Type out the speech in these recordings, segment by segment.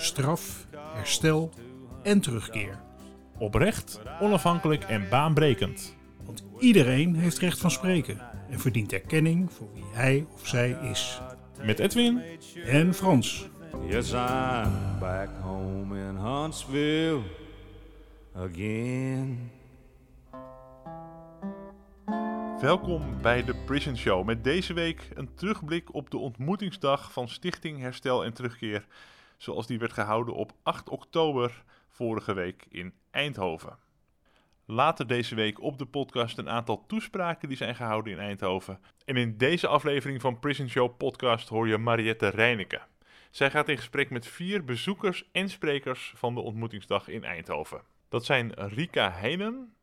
straf, herstel en terugkeer. Oprecht, onafhankelijk en baanbrekend. Want iedereen heeft recht van spreken en verdient erkenning voor wie hij of zij is. Met Edwin En Frans. Yes, I'm back home in Huntsville again. Welkom bij de Prison Show. Met deze week een terugblik op de ontmoetingsdag van Stichting Herstel en Terugkeer. Zoals die werd gehouden op 8 oktober vorige week in Eindhoven. Later deze week op de podcast een aantal toespraken die zijn gehouden in Eindhoven. En in deze aflevering van Prison Show podcast hoor je Mariette Reineke. Zij gaat in gesprek met vier bezoekers en sprekers van de ontmoetingsdag in Eindhoven. Dat zijn Rika Heinen,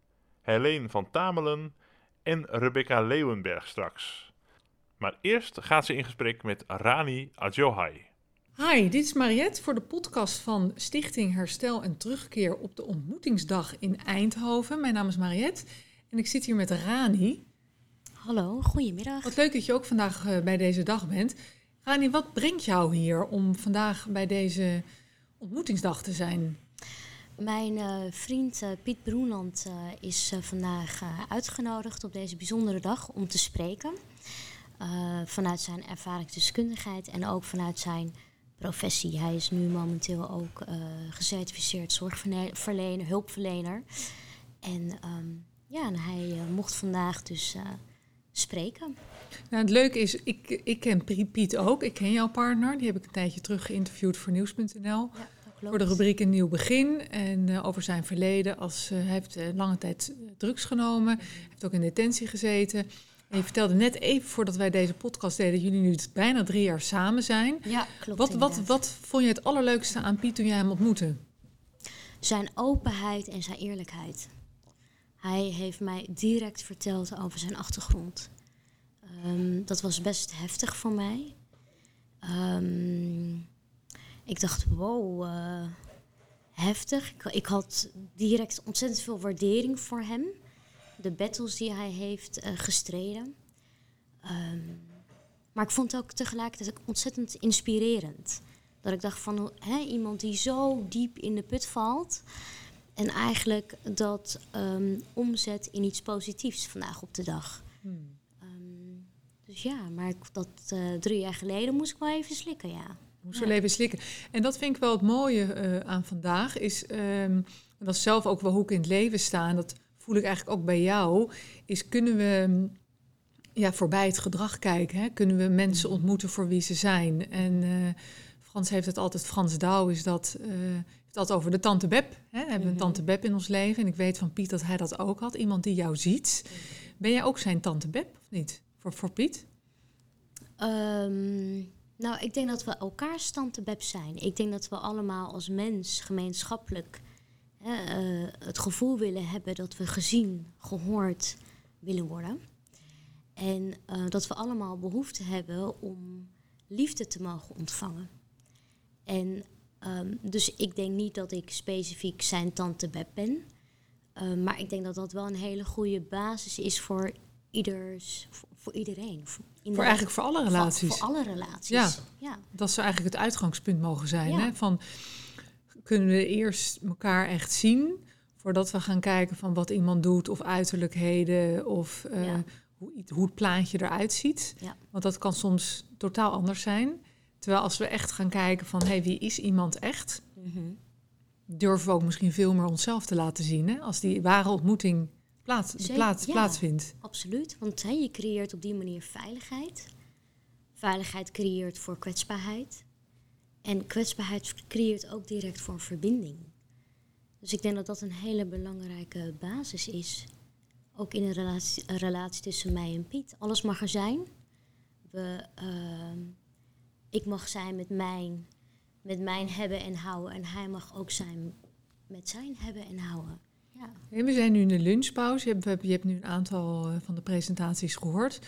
Helene van Tamelen en Rebecca Leeuwenberg straks. Maar eerst gaat ze in gesprek met Rani Adjohai. Hi, dit is Mariette voor de podcast van Stichting Herstel en Terugkeer op de ontmoetingsdag in Eindhoven. Mijn naam is Mariette en ik zit hier met Rani. Hallo, goedemiddag. Wat leuk dat je ook vandaag eh, bij deze dag bent. Rani, wat brengt jou hier om vandaag bij deze ontmoetingsdag te zijn? Mijn eh, vriend eh, Piet Broenland is vandaag uitgenodigd op deze bijzondere dag om te spreken. Vanuit zijn ervaringsdeskundigheid en ook vanuit zijn professie. Hij is nu momenteel ook eh, gecertificeerd zorgverlener, hulpverlener. En ehm, ja, en hij eh, mocht vandaag dus eh, spreken. Nou, het leuke is, ik, ik ken Piet ook. Ik ken jouw partner. Die heb ik een tijdje terug geïnterviewd voor Nieuws.nl. Ja. Voor de rubriek Een Nieuw Begin. En over zijn verleden. Als, hij heeft lange tijd drugs genomen. heeft ook in detentie gezeten. Je vertelde net even voordat wij deze podcast deden... dat jullie nu bijna drie jaar samen zijn. Ja, klopt. Wat, wat, wat vond je het allerleukste aan Piet toen jij hem ontmoette? Zijn openheid en zijn eerlijkheid. Hij heeft mij direct verteld over zijn achtergrond. Ehm, dat was best heftig voor mij. Ehm, ik dacht, wow, eh, heftig. Ik, ik had direct ontzettend veel waardering voor hem. De battles die hij heeft eh, gestreden. Ehm, maar ik vond het ook tegelijkertijd ontzettend inspirerend. Dat ik dacht van hè, iemand die zo diep in de put valt. En eigenlijk dat ehm, omzet in iets positiefs vandaag op de dag. Ehm, dus ja, maar ik, dat eh, drie jaar geleden moest ik wel even slikken, ja. Moest wel even slikken. En dat vind ik wel het mooie eh, aan vandaag. Is, dat is zelf ook wel hoe ik in het leven sta. En dat voel ik eigenlijk ook bij jou. Is kunnen we mm, ja, voorbij het gedrag kijken. Hè? Kunnen we mensen ontmoeten voor wie ze zijn. En eh, Frans heeft het altijd, Frans Douw is dat... heeft het altijd over de tante Beb. Hè? We hebben een tante Beb in ons leven. En ik weet van Piet dat hij dat ook had. Iemand die jou ziet. Ben jij ook zijn tante Beb of niet? Voor, voor Piet? Ehm, nou, ik denk dat we elkaars tante Beb zijn. Ik denk dat we allemaal als mens gemeenschappelijk eh, het gevoel willen hebben dat we gezien, gehoord willen worden. En eh, dat we allemaal behoefte hebben om liefde te mogen ontvangen. En ehm, dus ik denk niet dat ik specifiek zijn tante Beb ben. Eh, maar ik denk dat dat wel een hele goede basis is voor, ieders, voor, voor iedereen. Voor, Voor eigenlijk voor alle voor- relaties. Voor, alle relaties. Ja. ja. Dat zou eigenlijk het uitgangspunt mogen zijn. Ja. Hè? Van, kunnen we eerst elkaar echt zien... voordat we gaan kijken van wat iemand doet... of uiterlijkheden of eh, Ja. hoe, hoe het plaatje eruit ziet. Ja. Want dat kan soms totaal anders zijn. Terwijl als we echt gaan kijken van... hey, wie is iemand echt... Mhm. durven we ook misschien veel meer onszelf te laten zien. Hè? Als die ware ontmoeting plaats, plaats, ja. plaatsvindt. Absoluut, want hè, je creëert op die manier veiligheid. Veiligheid creëert voor kwetsbaarheid. En kwetsbaarheid creëert ook direct voor verbinding. Dus ik denk dat dat een hele belangrijke basis is. Ook in een relatie, een relatie tussen mij en Piet. Alles mag er zijn. We, ehm, ik mag zijn met mijn, met mijn hebben en houden. En hij mag ook zijn met zijn hebben en houden. Ja. En we zijn nu in de lunchpauze. Je hebt, je hebt nu een aantal eh, van de presentaties gehoord.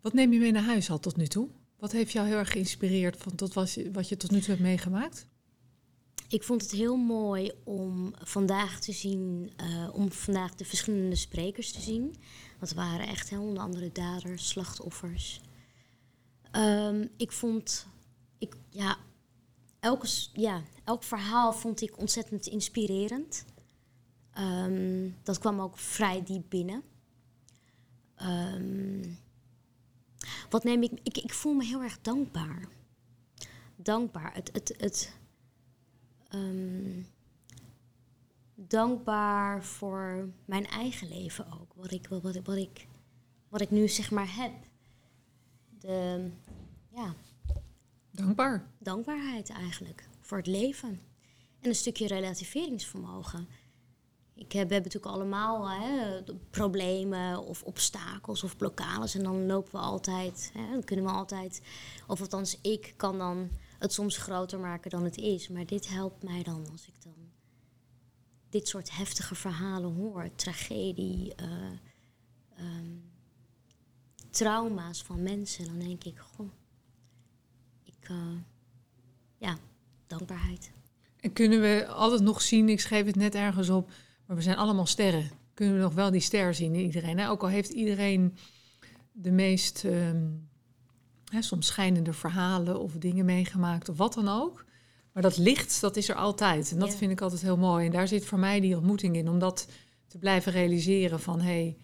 Wat neem je mee naar huis al tot nu toe? Wat heeft jou heel erg geïnspireerd van tot was, wat je tot nu toe hebt meegemaakt? Ik vond het heel mooi om vandaag te zien, uh, om vandaag de verschillende sprekers te zien. Dat waren echt heel onder andere daders, slachtoffers. Um, ik vond, ik, ja, elke, ja, elk verhaal vond ik ontzettend inspirerend. Um, dat kwam ook vrij diep binnen. Um, wat neem ik, ik? Ik voel me heel erg dankbaar. Dankbaar. Het, het, het, um, dankbaar voor mijn eigen leven ook. Wat ik, wat, wat, ik, wat ik nu zeg maar heb. De, ja. Dankbaar. Dankbaarheid eigenlijk. Voor het leven. En een stukje relativeringsvermogen. Ik heb, we hebben natuurlijk allemaal hè, problemen of obstakels of blokkades. En dan lopen we altijd, hè, dan kunnen we altijd, of althans ik kan dan het soms groter maken dan het is. Maar dit helpt mij dan als ik dan dit soort heftige verhalen hoor. Tragedie, uh, um, trauma's van mensen. Dan denk ik, goh, ik, ja, dankbaarheid. En kunnen we altijd nog zien, ik schreef het net ergens op maar we zijn allemaal sterren. Kunnen we nog wel die ster zien in iedereen. Hè? Ook al heeft iedereen de meest um, hè, soms schijnende verhalen of dingen meegemaakt of wat dan ook. Maar dat licht, dat is er altijd. En dat vind ik altijd heel mooi. En daar zit voor mij die ontmoeting in. Om dat te blijven realiseren van... hé, hey,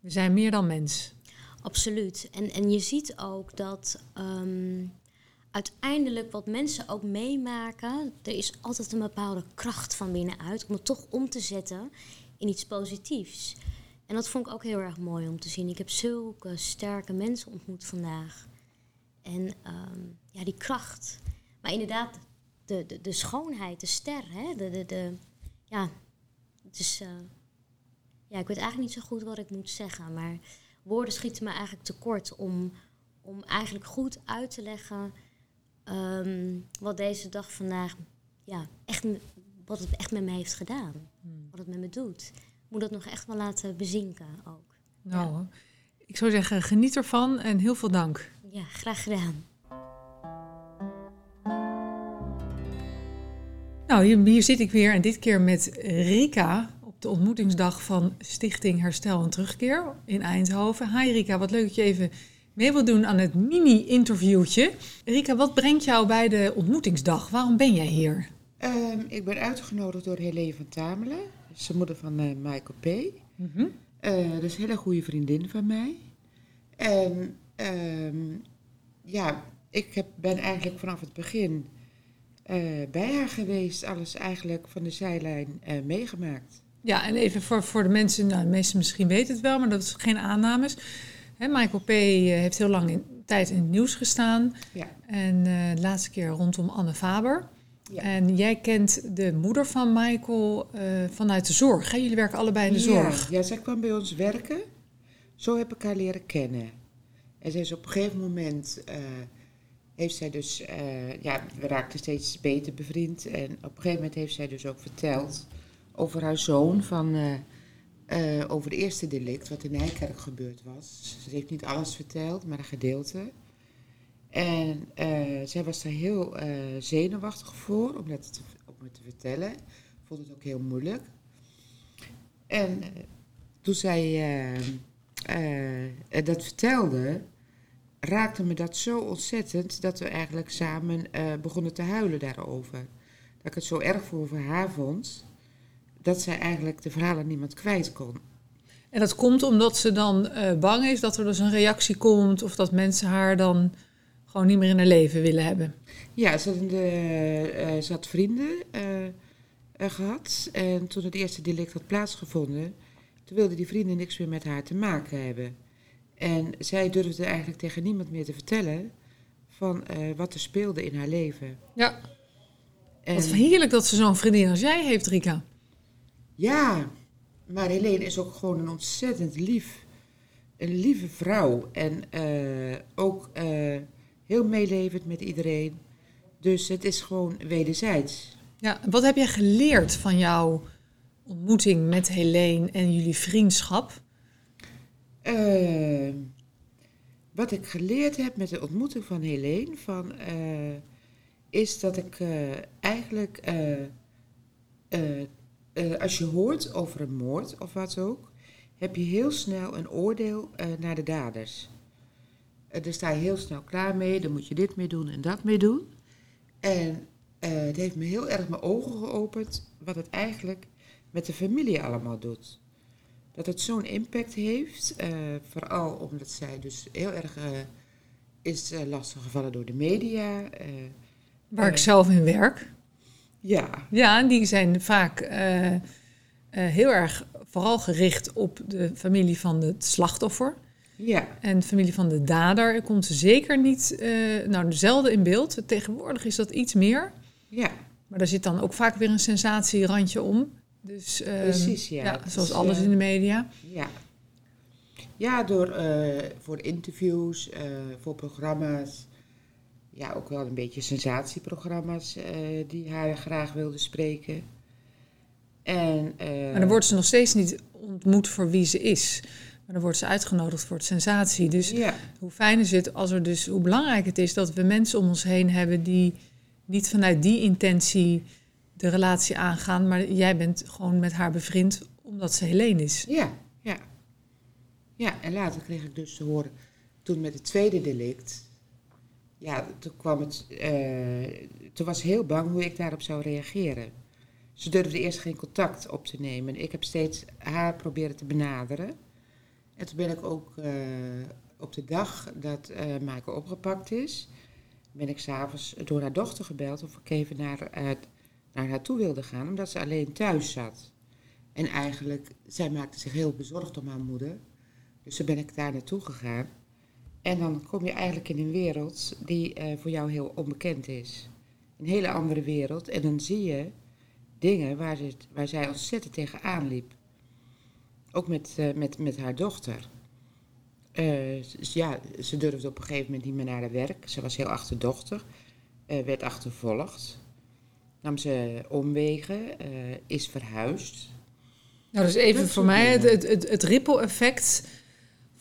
we zijn meer dan mens. Absoluut. En, en je ziet ook dat... Um, uiteindelijk wat mensen ook meemaken, er is altijd een bepaalde kracht van binnenuit om het toch om te zetten in iets positiefs. En dat vond ik ook heel erg mooi om te zien. Ik heb zulke sterke mensen ontmoet vandaag. En um, ja, die kracht. Maar inderdaad, de, de, de schoonheid, de ster. Hè? De, de, de, ja, dus, ja, ik weet eigenlijk niet zo goed wat ik moet zeggen. Maar woorden schieten me eigenlijk tekort om, om eigenlijk goed uit te leggen Um, wat deze dag vandaag, ja, echt, wat het echt met me heeft gedaan. Hmm. Wat het met me doet. Ik moet dat nog echt wel laten bezinken ook. Nou, ik zou zeggen, geniet ervan en heel veel dank. Ja, graag gedaan. Nou, hier, hier zit ik weer en dit keer met Rika op de ontmoetingsdag van Stichting Herstel en Terugkeer in Eindhoven. Hi Rika, wat leuk dat je even mee wil doen aan het mini-interviewtje. Rika, wat brengt jou bij de ontmoetingsdag? Waarom ben jij hier? Um, ik ben uitgenodigd door Helene van Tamelen, de moeder van uh, Michael P. Mm -hmm. uh, dat is een hele goede vriendin van mij. En um, ja, ik heb, ben eigenlijk vanaf het begin uh, bij haar geweest, alles eigenlijk van de zijlijn meegemaakt. Ja, en even voor, voor de mensen, nou, de meesten misschien weten het wel, maar dat is geen aannames. Michael P. Eh, heeft heel lang in, tijd in het nieuws gestaan. Ja. En uh, de laatste keer rondom Anne Faber. Ja. En jij kent de moeder van Michael uh, vanuit de zorg. Hè? Jullie werken allebei in de zorg. Ja, zij kwam bij ons werken. Zo heb ik haar leren kennen. En zij is op een gegeven moment... Uh, heeft zij dus... ja, we raakten steeds beter bevriend. En op een gegeven moment heeft zij dus ook verteld... over haar zoon van uh, over het eerste delict, wat in Nijkerk gebeurd was. Ze heeft niet alles verteld, maar een gedeelte. En uh, zij was daar heel uh, zenuwachtig voor om dat te, om het te vertellen. Vond het ook heel moeilijk. En toen zij dat vertelde, raakte me dat zo ontzettend dat we eigenlijk samen begonnen te huilen daarover. Dat ik het zo erg voor haar vond dat zij eigenlijk de verhalen niemand kwijt kon. En dat komt omdat ze dan uh, bang is dat er dus een reactie komt of dat mensen haar dan gewoon niet meer in haar leven willen hebben. Ja, ze had, uh, ze had vrienden uh, gehad en toen het eerste delict had plaatsgevonden, toen wilden die vrienden niks meer met haar te maken hebben. En zij durfde eigenlijk tegen niemand meer te vertellen van wat er speelde in haar leven. Ja. En... Wat heerlijk dat ze zo'n vriendin als jij heeft, Rika. Ja, maar Helene is ook gewoon een ontzettend lief, een lieve vrouw. En uh, ook uh, heel meelevend met iedereen. Dus het is gewoon wederzijds. Ja, wat heb jij geleerd van jouw ontmoeting met Helene en jullie vriendschap? Uh, wat ik geleerd heb met de ontmoeting van Helene, van, uh, is dat ik uh, eigenlijk, als je hoort over een moord of wat ook, heb je heel snel een oordeel naar de daders. daar sta je heel snel klaar mee, dan moet je dit mee doen en dat mee doen. En het heeft me heel erg mijn ogen geopend wat het eigenlijk met de familie allemaal doet dat het zo'n impact heeft. Vooral omdat zij dus heel erg is lastiggevallen door de media. Waar ik zelf in werk. Ja. Ja, die zijn vaak heel erg vooral gericht op de familie van het slachtoffer. Ja. En de familie van de dader komt zeker niet, nou, zelden in beeld. Tegenwoordig is dat iets meer. Ja. Maar daar zit dan ook vaak weer een sensatierandje om. Dus, um, Precies, ja. ja zoals dus, alles in de media. Ja, ja door, uh, voor interviews, uh, voor programma's. Ja, ook wel een beetje sensatieprogramma's uh, die haar graag wilde spreken. En, maar dan wordt ze nog steeds niet ontmoet voor wie ze is. Maar dan wordt ze uitgenodigd voor het sensatie. Dus ja. hoe fijn is het als er dus, hoe belangrijk het is dat we mensen om ons heen hebben die niet vanuit die intentie de relatie aangaan, maar jij bent gewoon met haar bevriend omdat ze Helene is. Ja, ja. Ja, en later kreeg ik dus te horen, toen met het tweede delict, ja, toen kwam het, uh, toen was heel bang hoe ik daarop zou reageren. Ze durfde eerst geen contact op te nemen. Ik heb steeds haar proberen te benaderen. En toen ben ik ook uh, op de dag dat uh, opgepakt is, ben ik s'avonds door haar dochter gebeld of ik even naar naar haar toe wilde gaan, omdat ze alleen thuis zat. En eigenlijk, zij maakte zich heel bezorgd om haar moeder. Dus toen ben ik daar naartoe gegaan. En dan kom je eigenlijk in een wereld die uh, voor jou heel onbekend is. Een hele andere wereld. En dan zie je dingen waar, ze, waar zij ontzettend tegenaan liep. Ook met, uh, met, met haar dochter. Uh, ja, ze durfde op een gegeven moment niet meer naar haar werk. Ze was heel achterdochtig. werd achtervolgd nam ze omwegen, is verhuisd. Nou, dus even voor mij het, het, het, het ripple-effect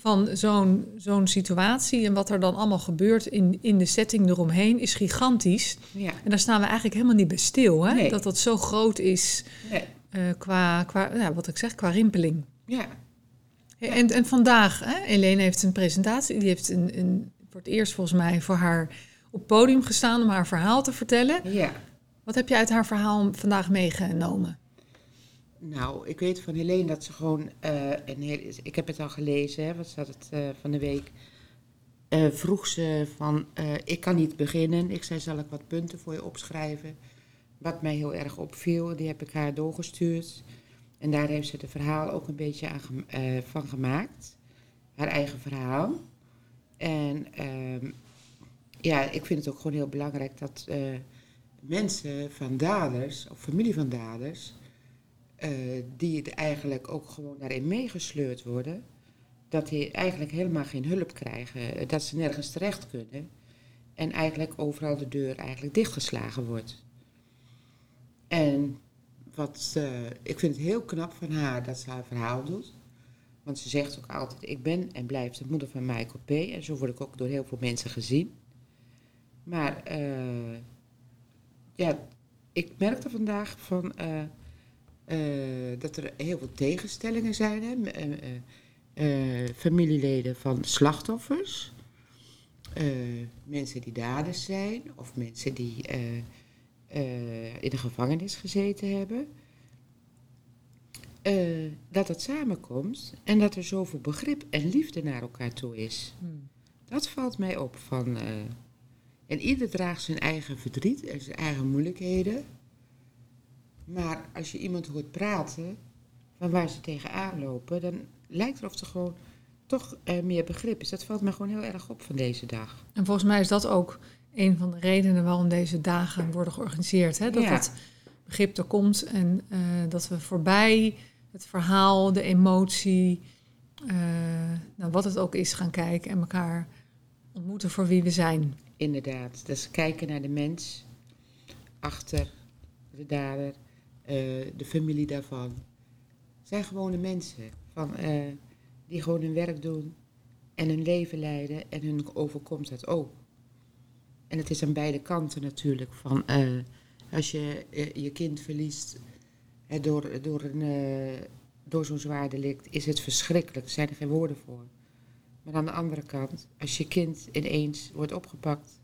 van zo'n zo'n situatie en wat er dan allemaal gebeurt in, in de setting eromheen is gigantisch. Ja. En daar staan we eigenlijk helemaal niet bij stil, hè? Nee. Dat dat zo groot is nee. uh, qua, qua ja, wat ik zeg, qua rimpeling. Ja. ja. En, en vandaag, hè, Helene heeft een presentatie, die heeft een, een, voor het eerst volgens mij voor haar op podium gestaan om haar verhaal te vertellen. Ja. Wat heb je uit haar verhaal vandaag meegenomen? Nou, ik weet van Helene dat ze gewoon heel, ik heb het al gelezen, hè, wat staat het uh, van de week. Uh, vroeg ze van, ik kan niet beginnen. Ik zei, zal ik wat punten voor je opschrijven? Wat mij heel erg opviel, die heb ik haar doorgestuurd. En daar heeft ze het verhaal ook een beetje aan, van gemaakt. Haar eigen verhaal. En ehm, ja, ik vind het ook gewoon heel belangrijk dat mensen van daders, of familie van daders, uh, die het eigenlijk ook gewoon daarin meegesleurd worden, dat die eigenlijk helemaal geen hulp krijgen, dat ze nergens terecht kunnen en eigenlijk overal de deur eigenlijk dichtgeslagen wordt. En wat, ik vind het heel knap van haar dat ze haar verhaal doet. Want ze zegt ook altijd, ik ben en blijf de moeder van Michael P. En zo word ik ook door heel veel mensen gezien. Maar uh, ja, ik merkte vandaag van, dat er heel veel tegenstellingen zijn. Hè? Uh, familieleden van slachtoffers, mensen die daders zijn of mensen die in de gevangenis gezeten hebben. dat het samenkomt en dat er zoveel begrip en liefde naar elkaar toe is. Hmm. Dat valt mij op van en ieder draagt zijn eigen verdriet en zijn eigen moeilijkheden. Maar als je iemand hoort praten van waar ze tegenaan lopen, dan lijkt er of er gewoon toch uh, meer begrip is. Dat valt me gewoon heel erg op van deze dag. En volgens mij is dat ook een van de redenen waarom deze dagen worden georganiseerd. Hè? Dat ja. dat begrip er komt en uh, dat we voorbij het verhaal, de emotie, uh, nou, wat het ook is, gaan kijken en elkaar ontmoeten voor wie we zijn. Inderdaad, dus kijken naar de mens achter de dader, eh, de familie daarvan. Het zijn gewone mensen van, eh, die gewoon hun werk doen en hun leven leiden en hun overkomt dat ook. En het is aan beide kanten natuurlijk. Van, eh, als je eh, je kind verliest eh, door, door, een, eh, door zo'n zwaar delict, is het verschrikkelijk. Er zijn er geen woorden voor. Maar aan de andere kant, als je kind ineens wordt opgepakt,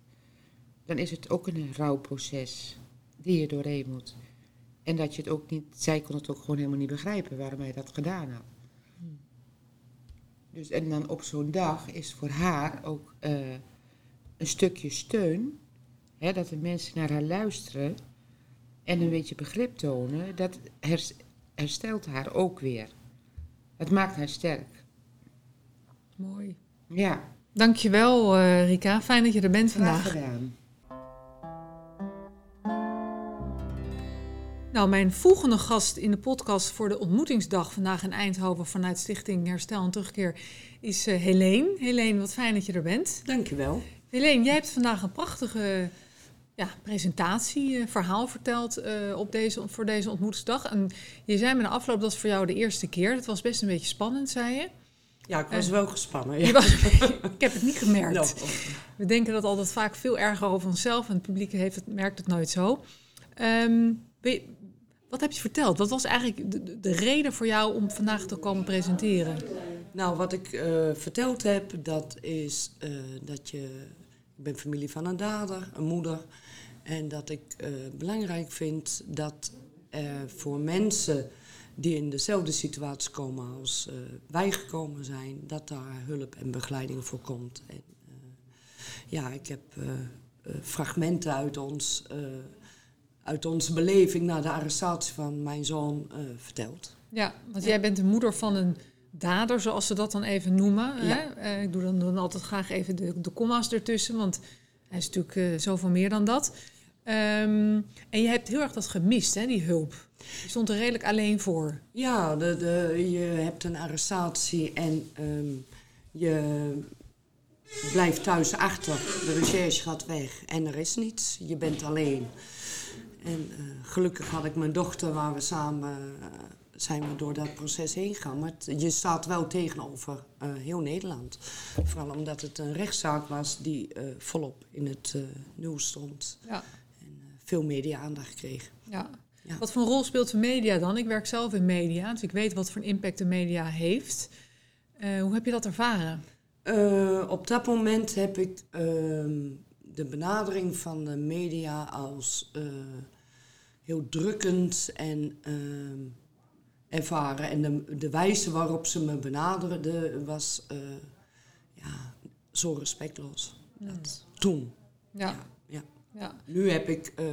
dan is het ook een rouwproces die je doorheen moet. En dat je het ook niet, zij kon het ook gewoon helemaal niet begrijpen waarom hij dat gedaan had. Dus en dan op zo'n dag is voor haar ook eh, een stukje steun, hè, dat de mensen naar haar luisteren en een beetje begrip tonen, dat hers- herstelt haar ook weer. Dat maakt haar sterk. Mooi. Ja, Dankjewel, eh Rika. Fijn dat je er bent graag vandaag. gedaan. Nou, mijn volgende gast in de podcast voor de ontmoetingsdag vandaag in Eindhoven vanuit Stichting Herstel en Terugkeer is eh Helene. Helene, wat fijn dat je er bent. Dankjewel. Helene, jij hebt vandaag een prachtige ja, presentatie, eh, verhaal verteld eh, op deze, voor deze ontmoetingsdag. En je zei me na afloop, dat is voor jou de eerste keer. Dat was best een beetje spannend, zei je. Ja, ik was wel gespannen. Ja. Was- ik heb het niet gemerkt. Nou, We denken dat altijd vaak veel erger over onszelf en het publiek heeft het, merkt het nooit zo. Ehm, je- wat heb je verteld? Wat was eigenlijk de, de- de reden voor jou om vandaag te komen presenteren? nou, wat ik eh, verteld heb, dat is eh, dat je... Ik ben familie van een dader, een moeder. En dat ik eh, belangrijk vind dat er voor mensen die in dezelfde situatie komen als wij gekomen zijn, dat daar hulp en begeleiding voor komt. En, ja, ik heb fragmenten uit ons... uit onze beleving na de arrestatie van mijn zoon eh, verteld. Ja, want jij bent de moeder van een dader, zoals ze dat dan even noemen. Hè? Eh, ik doe dan, dan altijd graag even de, de comma's ertussen, want hij is natuurlijk eh, zoveel meer dan dat. Ehm, en je hebt heel erg dat gemist, hè, die hulp. Je stond er redelijk alleen voor. Ja, de, de, je hebt een arrestatie en ehm, je blijft thuis achter. De recherche gaat weg en er is niets. Je bent alleen. En eh, gelukkig had ik mijn dochter waar we samen eh, zijn we door dat proces heen gegaan. Maar het- je staat wel tegenover eh, heel Nederland. Vooral omdat het een rechtszaak was die volop in het eh, nieuws stond. Ja. En veel media-aandacht kreeg. Ja. Ja. Wat voor een rol speelt de media dan? Ik werk zelf in media, dus ik weet wat voor een impact de media heeft. Hoe heb je dat ervaren? Op dat moment heb ik ehm, de benadering van de media als eh, heel drukkend en ehm, ervaren. En de, de wijze waarop ze me benaderden was eh, ja, zo respectloos. Dat, toen. Ja. Ja. ja. Nu heb ik eh,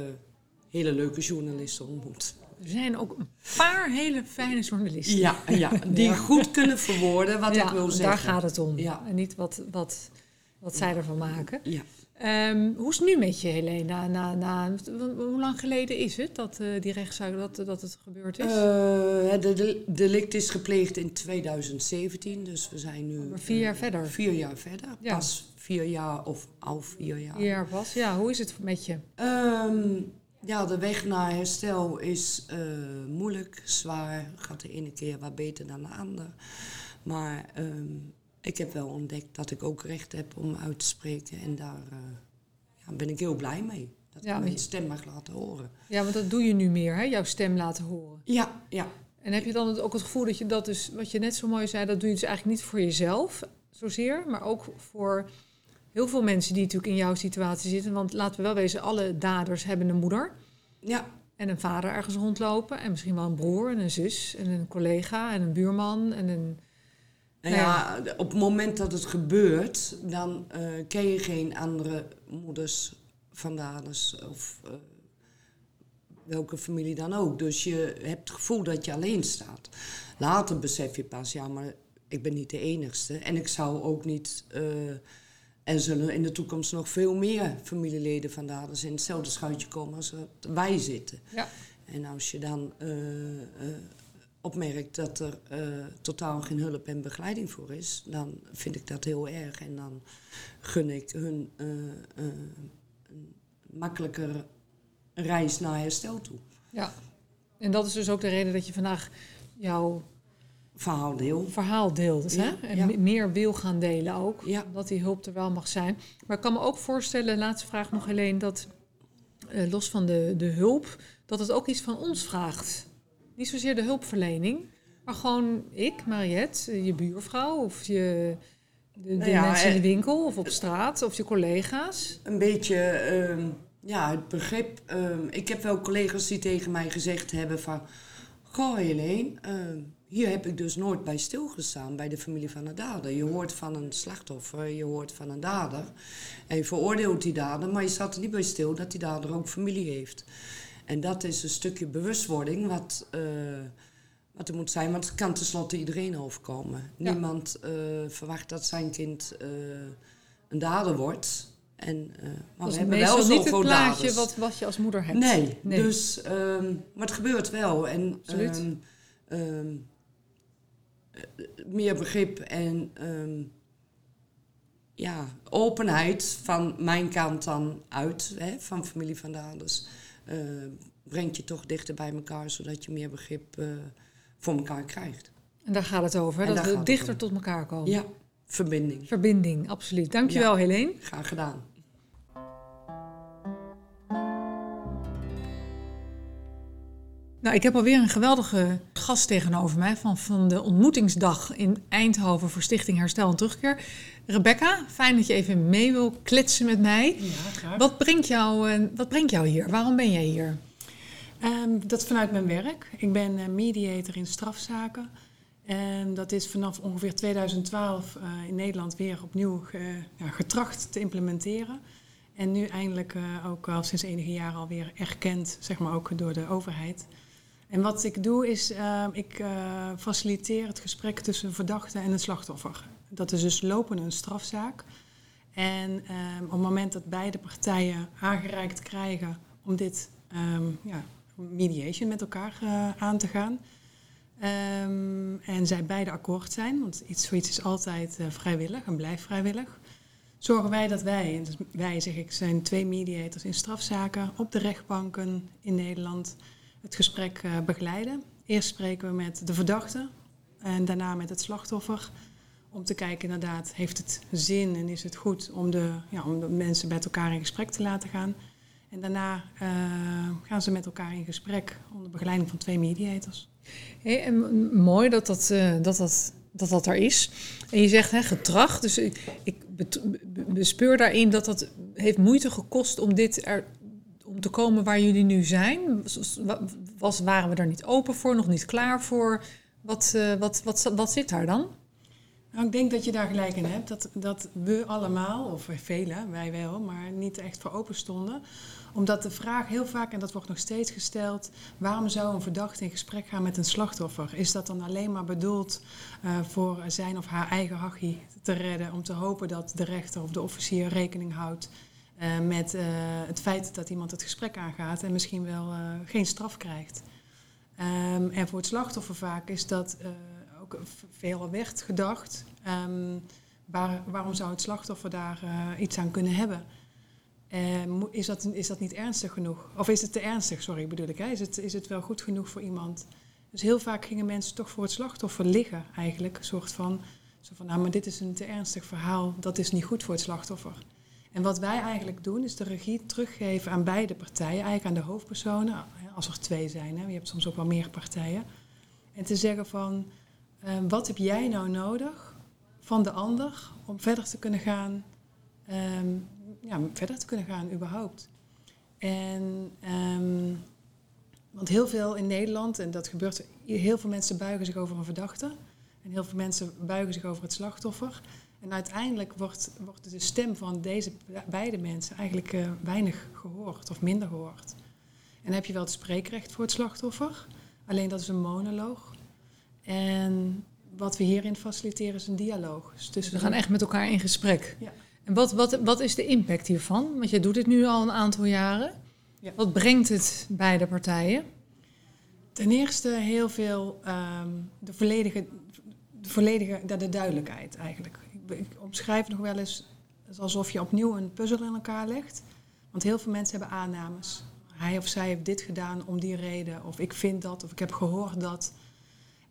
hele leuke journalisten ontmoet. Er zijn ook een paar hele fijne journalisten. Ja, ja, die Ja. goed kunnen verwoorden wat ik wil zeggen. Daar gaat het om. Ja. En niet wat, wat, wat zij ervan maken. Ja. Ehm, hoe is het nu met je, Helena? Na, na, hoe lang geleden is het dat eh, die rechtszaak dat, dat het gebeurd is? Het de- delict is gepleegd in 2017, dus we zijn nu... Maar vier jaar eh, verder. Vier jaar verder. Ja. Pas vier jaar of al vier jaar. Vier jaar pas. Ja, hoe is het met je? Ehm, ja, de weg naar herstel is moeilijk, zwaar. Gaat de ene keer wat beter dan de andere. Maar ehm, ik heb wel ontdekt dat ik ook recht heb om uit te spreken. En daar eh, ja, ben ik heel blij mee. Dat Ja, ik mijn stem mag laten horen. Ja, want dat doe je nu meer, hè? Jouw stem laten horen. Ja, ja. En heb je dan ook het gevoel dat je dat dus, wat je net zo mooi zei, dat doe je dus eigenlijk niet voor jezelf zozeer, maar ook voor heel veel mensen die natuurlijk in jouw situatie zitten. Want laten we wel wezen, alle daders hebben een moeder Ja, en een vader ergens rondlopen. En misschien wel een broer en een zus en een collega en een buurman en een... Nou ja, op het moment dat het gebeurt, dan eh, ken je geen andere moeders van daders of eh, welke familie dan ook. Dus je hebt het gevoel dat je alleen staat. Later besef je pas, ja, maar ik ben niet de enigste. En ik zou ook niet. eh, er zullen in de toekomst nog veel meer familieleden van daders in hetzelfde schuitje komen als wij zitten. Ja. En als je dan opmerkt dat er eh, totaal geen hulp en begeleiding voor is, dan vind ik dat heel erg. En dan gun ik hun eh, eh, een makkelijker reis naar herstel toe. Ja. En dat is dus ook de reden dat je vandaag jouw Verhaal deel. verhaal deelt. Ja, hè? En ja. meer wil gaan delen ook. Ja. Dat die hulp er wel mag zijn. Maar ik kan me ook voorstellen, laatste vraag nog alleen, dat los van de, de hulp, dat het ook iets van ons vraagt. Niet zozeer de hulpverlening, maar gewoon ik, Mariette, eh, je buurvrouw of je, de, de Nou ja, mensen in de eh, winkel of op straat of je collega's. Een beetje, ehm, ja, het begrip. ehm, ik heb wel collega's die tegen mij gezegd hebben van... Goh, Helene, ehm, hier heb ik dus nooit bij stilgestaan, bij de familie van een dader. Je hoort van een slachtoffer, je hoort van een dader. En je veroordeelt die dader, maar je staat er niet bij stil dat die dader ook familie heeft. En dat is een stukje bewustwording wat, eh, wat er moet zijn. Want het kan tenslotte iedereen overkomen. Ja. Niemand eh, verwacht dat zijn kind eh, een dader wordt. En, maar Dat we hebben wel meestal niet het plaatje daders. wat, wat je als moeder hebt. Nee, Nee. dus, ehm, maar het gebeurt wel. En Absoluut. ehm, ehm, eh, meer begrip en ja, openheid van mijn kant dan uit, hè, van familie van daders, brengt je toch dichter bij elkaar, zodat je meer begrip eh, voor elkaar krijgt. En daar gaat het over, hè? Dat we dichter tot elkaar komen. Ja, verbinding. Verbinding, absoluut. Dankjewel, Helene. Graag gedaan. Nou, ik heb alweer een geweldige gast tegenover mij van, van de ontmoetingsdag in Eindhoven voor Stichting Herstel en Terugkeer. Rebecca, fijn dat je even mee wil kletsen met mij. Ja, graag. Wat brengt jou, eh, wat brengt jou hier? Waarom ben jij hier? Ehm, dat is vanuit mijn werk. Ik ben eh, mediator in strafzaken. En dat is vanaf ongeveer 2012 eh, in Nederland weer opnieuw ge- ja, getracht te implementeren. En nu eindelijk ook al sinds enige jaren alweer erkend, zeg maar ook door de overheid. En wat ik doe is, eh, ik eh, faciliteer het gesprek tussen een verdachte en een slachtoffer. Dat is dus lopende een strafzaak. En ehm, op het moment dat beide partijen aangereikt krijgen om dit ehm, ja, mediation met elkaar eh, aan te gaan. ehm, en zij beide akkoord zijn, want iets, zoiets is altijd eh, vrijwillig en blijft vrijwillig. Zorgen wij dat wij, en dus wij zeg ik, zijn twee mediators in strafzaken op de rechtbanken in Nederland het gesprek eh, begeleiden. Eerst spreken we met de verdachte en daarna met het slachtoffer. Om te kijken inderdaad, heeft het zin en is het goed om de, ja, om de mensen met elkaar in gesprek te laten gaan. En daarna eh, gaan ze met elkaar in gesprek onder begeleiding van twee mediators. Hey, en mooi dat dat, eh, dat, dat, dat dat er is. En je zegt hè, getracht. Dus ik, ik bespeur daarin dat dat heeft moeite gekost om dit er, te komen waar jullie nu zijn. Was, waren we er niet open voor, nog niet klaar voor? Wat, eh, wat, wat, wat zit daar dan? Nou, ik denk dat je daar gelijk in hebt. Dat, dat we allemaal, of velen, wij wel, maar niet echt voor open stonden. Omdat de vraag heel vaak, en dat wordt nog steeds gesteld... waarom zou een verdachte in gesprek gaan met een slachtoffer? Is dat dan alleen maar bedoeld eh, voor zijn of haar eigen hachie te redden... om te hopen dat de rechter of de officier rekening houdt... eh, met eh, het feit dat iemand het gesprek aangaat... en misschien wel eh, geen straf krijgt. Ehm, en voor het slachtoffer vaak is dat ook veel werd gedacht. ehm, waar, waarom zou het slachtoffer daar iets aan kunnen hebben? Is, dat, is dat niet ernstig genoeg? Of is het te ernstig, sorry bedoel ik. Is, het, is het wel goed genoeg voor iemand? Dus heel vaak gingen mensen toch voor het slachtoffer liggen eigenlijk. Een soort van, zo van nou maar dit is een te ernstig verhaal. Dat is niet goed voor het slachtoffer. En wat wij eigenlijk doen, is de regie teruggeven aan beide partijen, eigenlijk aan de hoofdpersonen, als er twee zijn. Hè. Je hebt soms ook wel meer partijen. En te zeggen van, eh, wat heb jij nou nodig van de ander om verder te kunnen gaan, ehm, ja, verder te kunnen gaan überhaupt. En, ehm, want heel veel in Nederland, en dat gebeurt, heel veel mensen buigen zich over een verdachte. En heel veel mensen buigen zich over het slachtoffer. En uiteindelijk wordt, wordt de stem van deze beide mensen eigenlijk eh, weinig gehoord of minder gehoord. En heb je wel het spreekrecht voor het slachtoffer, alleen dat is een monoloog. En wat we hierin faciliteren is een dialoog. Dus tussen We gaan echt met elkaar in gesprek. Ja. En wat, wat, wat is de impact hiervan? Want jij doet dit nu al een aantal jaren. Ja. Wat brengt het bij de partijen? Ten eerste heel veel ehm, de volledige, de volledige de, de duidelijkheid eigenlijk. Ik, omschrijf nog wel eens alsof je opnieuw een puzzel in elkaar legt. Want heel veel mensen hebben aannames. hij of zij heeft dit gedaan om die reden. Of ik vind dat, of ik heb gehoord dat.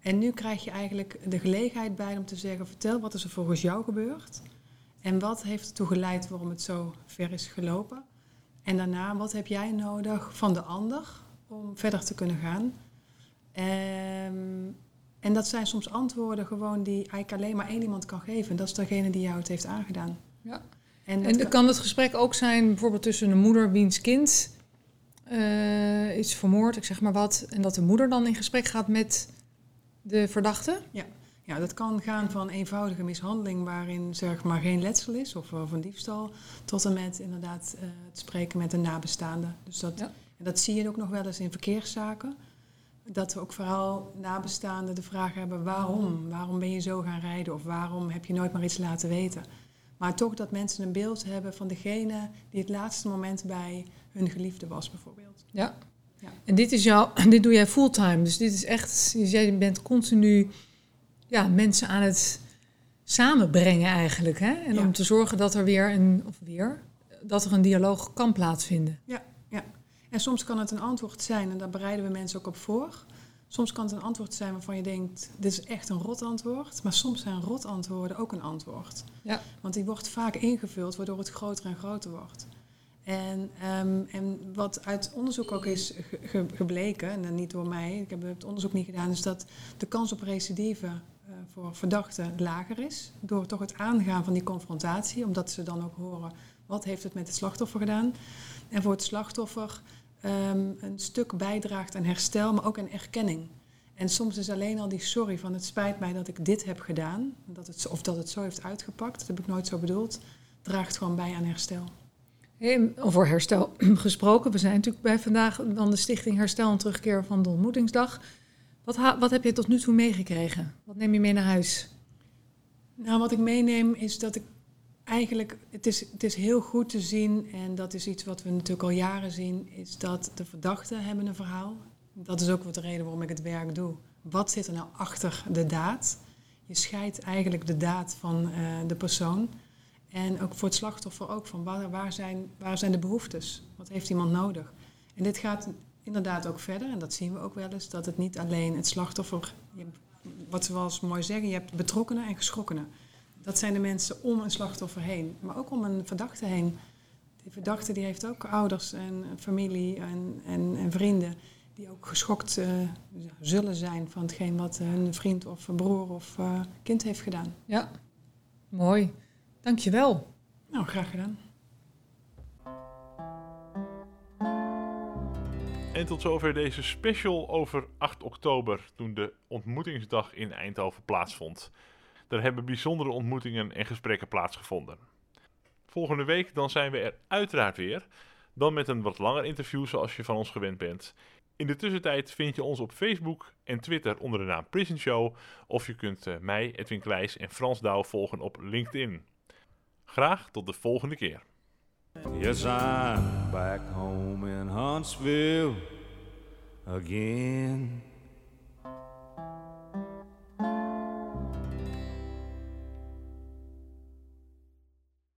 En nu krijg je eigenlijk de gelegenheid bij om te zeggen: vertel wat is er volgens jou gebeurd. En wat heeft ertoe geleid waarom het zo ver is gelopen. En daarna, wat heb jij nodig van de ander om verder te kunnen gaan. Ehm, en dat zijn soms antwoorden gewoon die eigenlijk alleen maar één iemand kan geven. En dat is degene die jou het heeft aangedaan. Ja. En, kan het gesprek ook zijn bijvoorbeeld tussen een moeder wiens kind eh, is vermoord, ik zeg maar wat, en dat de moeder dan in gesprek gaat met de verdachte? Ja, dat kan gaan van eenvoudige mishandeling waarin zeg maar geen letsel is of, of een diefstal, tot en met inderdaad eh, het spreken met een nabestaande. Dus dat, Ja. en dat zie je ook nog wel eens in verkeerszaken. Dat we ook vooral nabestaanden de vraag hebben waarom? Waarom ben je zo gaan rijden of waarom heb je nooit maar iets laten weten? Maar toch dat mensen een beeld hebben van degene die het laatste moment bij hun geliefde was bijvoorbeeld. Ja. Ja. En dit, is jouw, dit doe jij fulltime, dus dit is echt, jij bent continu ja, mensen aan het samenbrengen eigenlijk. Hè? En Ja. om te zorgen dat er weer een, of weer, dat er een dialoog kan plaatsvinden. En soms kan het een antwoord zijn, en daar bereiden we mensen ook op voor. Soms kan het een antwoord zijn waarvan je denkt, dit is echt een rot antwoord. Maar soms zijn rot antwoorden ook een antwoord. Ja. Want die wordt vaak ingevuld, waardoor het groter en groter wordt. En, ehm, en wat uit onderzoek ook is ge- ge- gebleken, en dan niet door mij, ik heb het onderzoek niet gedaan, is dat de kans op recidive eh, voor verdachten lager is. Door toch het aangaan van die confrontatie, omdat ze dan ook horen, wat heeft het met het slachtoffer gedaan? En voor het slachtoffer ehm, een stuk bijdraagt aan herstel, maar ook aan erkenning. En soms is alleen al die sorry van het spijt mij dat ik dit heb gedaan, dat het, of dat het zo heeft uitgepakt, dat heb ik nooit zo bedoeld, draagt gewoon bij aan herstel. Hey, over herstel gesproken, we zijn natuurlijk bij vandaag dan de Stichting Herstel en Terugkeer van de Ontmoetingsdag. Wat, ha- wat heb je tot nu toe meegekregen? Wat neem je mee naar huis? Nou, wat ik meeneem is dat ik eigenlijk, het is, het is heel goed te zien, en dat is iets wat we natuurlijk al jaren zien, is dat de verdachten hebben een verhaal. Dat is ook wat de reden waarom ik het werk doe. Wat zit er nou achter de daad? Je scheidt eigenlijk de daad van eh, de persoon. En ook voor het slachtoffer ook van waar, waar, zijn, waar zijn de behoeftes? Wat heeft iemand nodig? En dit gaat inderdaad ook verder, en dat zien we ook wel eens, dat het niet alleen het slachtoffer, wat ze wel eens mooi zeggen, je hebt betrokkenen en geschrokkenen. Dat zijn de mensen om een slachtoffer heen, maar ook om een verdachte heen. Die verdachte die heeft ook ouders en familie en, en, en vrienden die ook geschokt eh, zullen zijn van hetgeen wat hun vriend of broer of eh, kind heeft gedaan. Ja, mooi. Dankjewel. Nou, graag gedaan. En tot zover deze special over 8 oktober, toen de ontmoetingsdag in Eindhoven plaatsvond. Er hebben bijzondere ontmoetingen en gesprekken plaatsgevonden. Volgende week dan zijn we er uiteraard weer, dan met een wat langer interview zoals je van ons gewend bent. In de tussentijd vind je ons op Facebook en Twitter onder de naam Prison Show, of je kunt eh, mij, Edwin Kleijs en Frans Douw volgen op LinkedIn. Graag tot de volgende keer. Back home in Huntsville again.